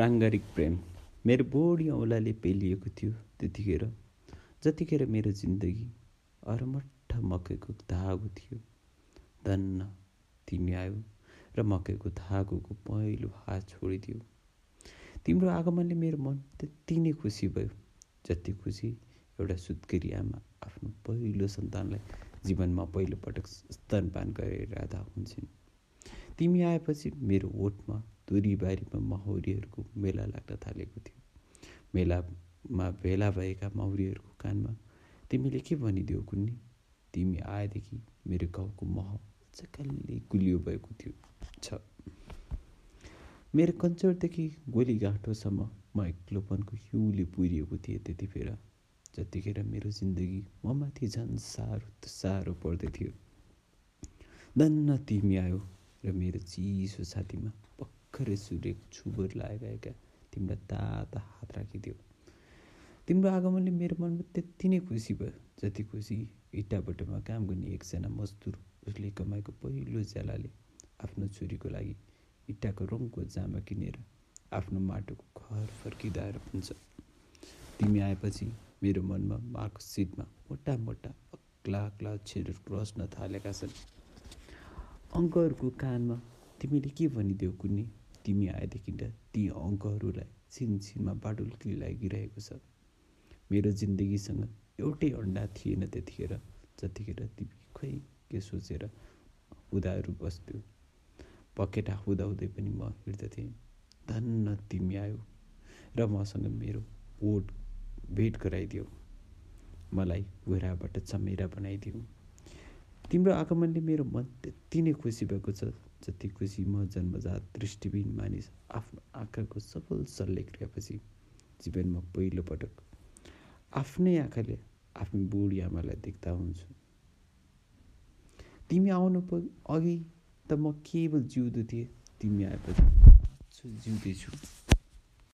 प्राङ्गारिक प्रेम। मेरो बोडी औँलाले पेलिएको थियो त्यतिखेर जतिखेर मेरो जिन्दगी अरमट्ठ मकैको धागो थियो। धन्न तिमी आयो र मकैको धागोको पहिलो हात छोडिदियो। तिम्रो आगमनले मेरो मन त्यति नै खुसी भयो जति खुसी एउटा सुत्केरी आमा आफ्नो पहिलो सन्तानलाई जीवनमा पहिलोपटक स्तनपान गरिरहँदा हुन्छन्। तिमी आएपछि मेरो ओठमा दुरीबारीमा माहौरीहरूको मेला लाग्न थालेको थियो। मेलामा भेला भएका माउरीहरूको कानमा तिमीले के भनिदियो कुन्नी? तिमी आएदेखि मेरो गाउँको मह चक्कल्ली गुलियो भएको थियो। छ। मेरो कञ्चरदेखि गोलीगाँठोसम्म म एक्लोपनको हिउँले पुरिएको थिएँ त्यति बेला जतिखेर मेरो जिन्दगी ममाथि झन् साह्रो साह्रो पर्दै थियो। धन्न तिमी आयो र मेरो चिसो छातीमा भर्खरै सूर्यको छुबर लगाएका तिम्रो ताता हात राखिदियो। तिम्रो आगमनले मेरो मनमा त्यति नै खुसी भयो जति खुसी इटाबटोमा काम गर्ने एकजना मजदुर उसले कमाएको पहिलो ज्यालाले आफ्नो छोरीको लागि इँटाको रङको जामा किनेर आफ्नो माटोको घर फर्किँदाएर हुन्छ। तिमी आएपछि मेरो मनमा मार्कसिटमा मोटा मोटा अक्ला अक्ला अक्षरहरू रच्न थालेका छन्। अङ्कहरूको कानमा तिमीले के भनिदेऊ कुन्नी? तिमी आएदेखि त अङ्कहरूलाई छिनछिनमा बाटुल्की लागिरहेको छ। मेरो जिन्दगीसँग एउटै अन्डा थिएन त्यतिखेर जतिखेर तिमी खै के सोचेर हुँदाहरू बस्थ्यो। पकेटा हुँदाहुँदै पनि म हिँड्दथेँ धन्न तिमी आयो र मसँग मेरो ओट भेट गराइदियो। मलाई गोराबाट चमेरा बनाइदियो। तिम्रो आगमनले मेरो मन त्यति नै खुसी भएको छ जति खुसी म जन्मजात दृष्टिबिन मानिस आफ्नो आँखाको सफल शल्यक्रियापछि जीवनमा पहिलोपटक आफ्नै आँखाले आफ्नो बुढी आमालाई देख्दा हुन्छु। तिमी आउनु अघि त म केवल जिउँदो थिएँ तिमी आएपछि जिउँदैछु।